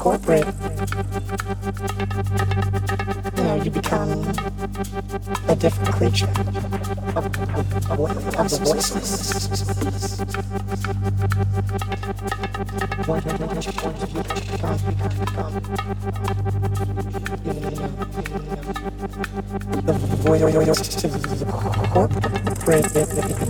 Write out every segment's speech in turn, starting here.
corporate, you know, you become a different creature. Of, of, of, of the voiceless. Once you become, the voice of corporate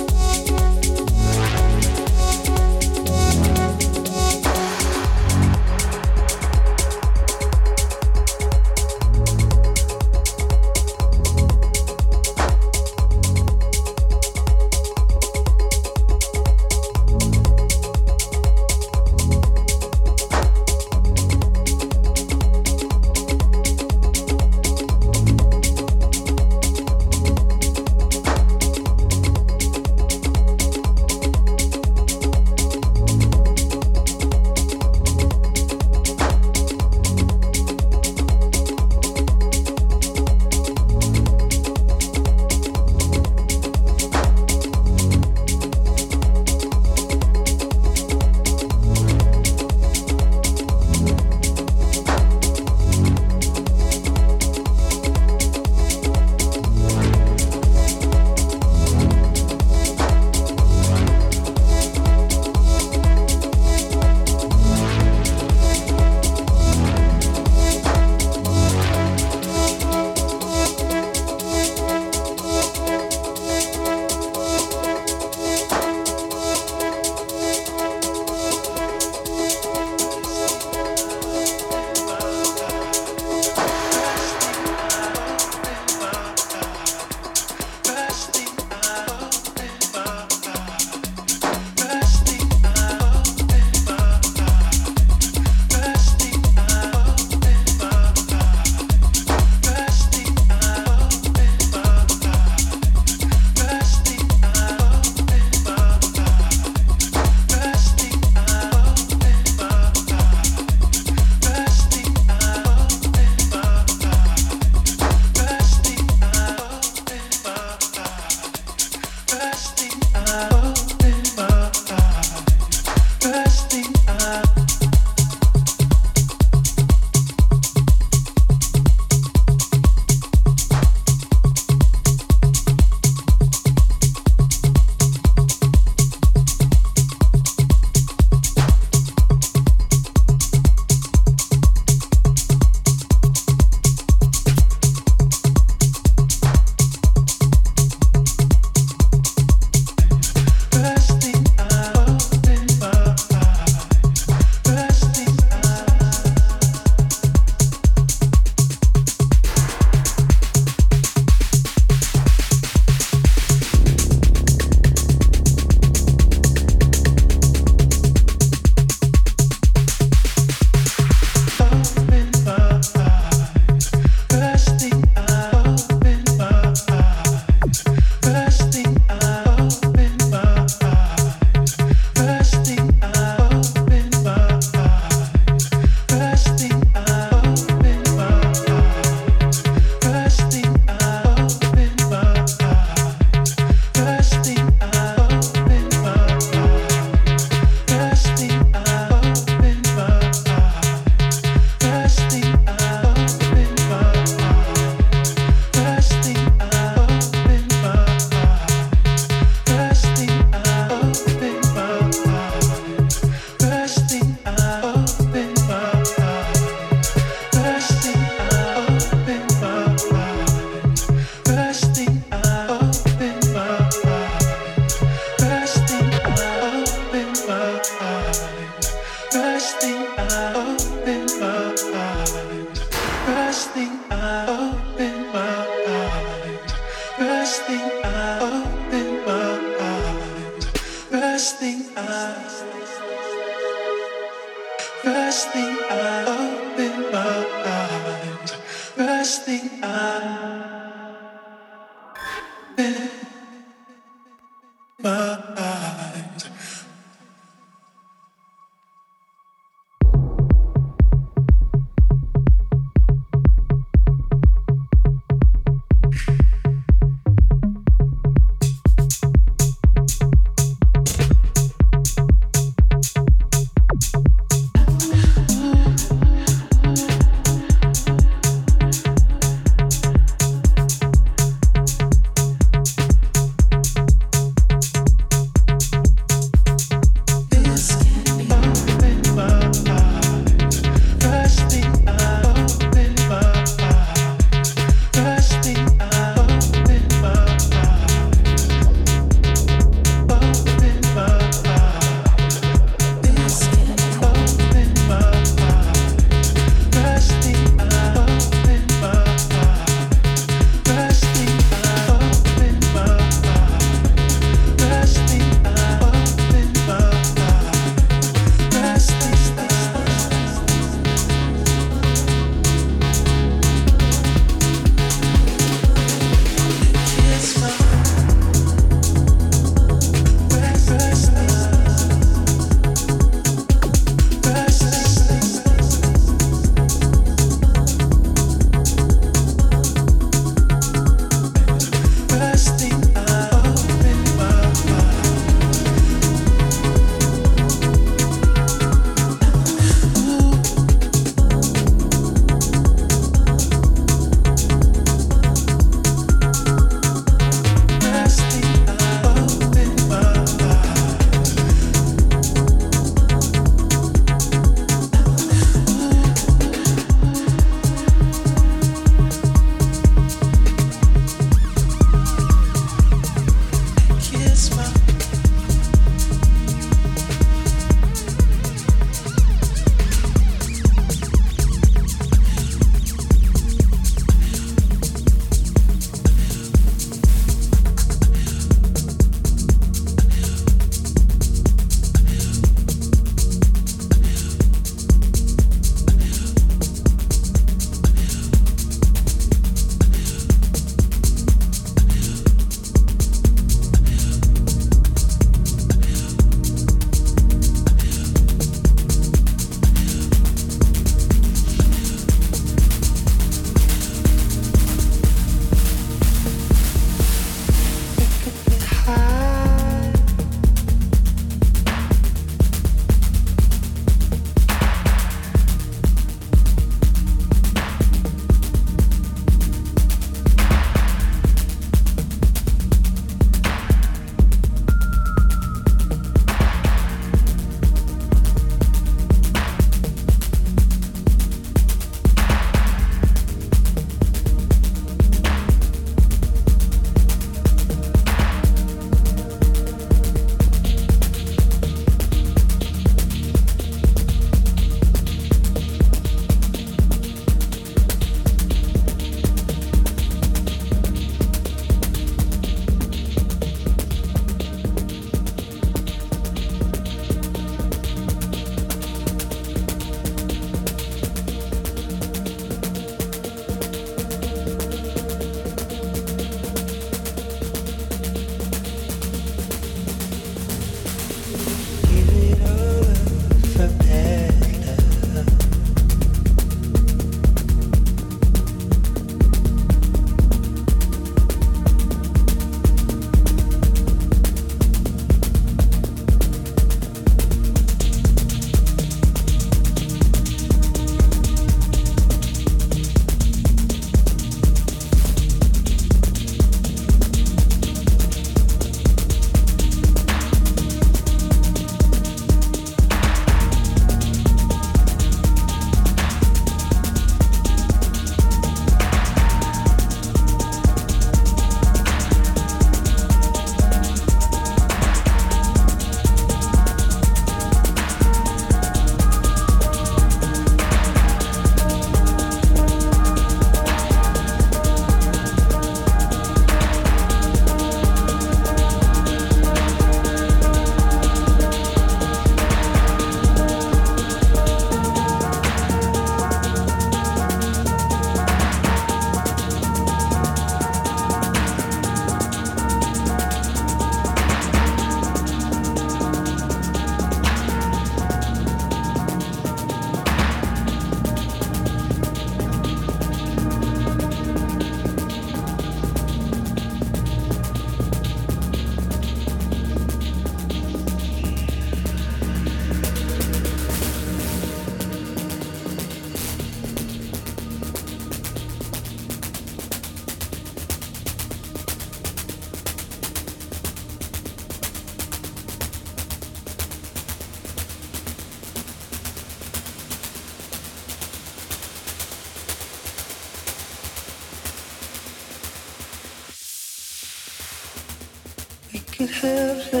of, of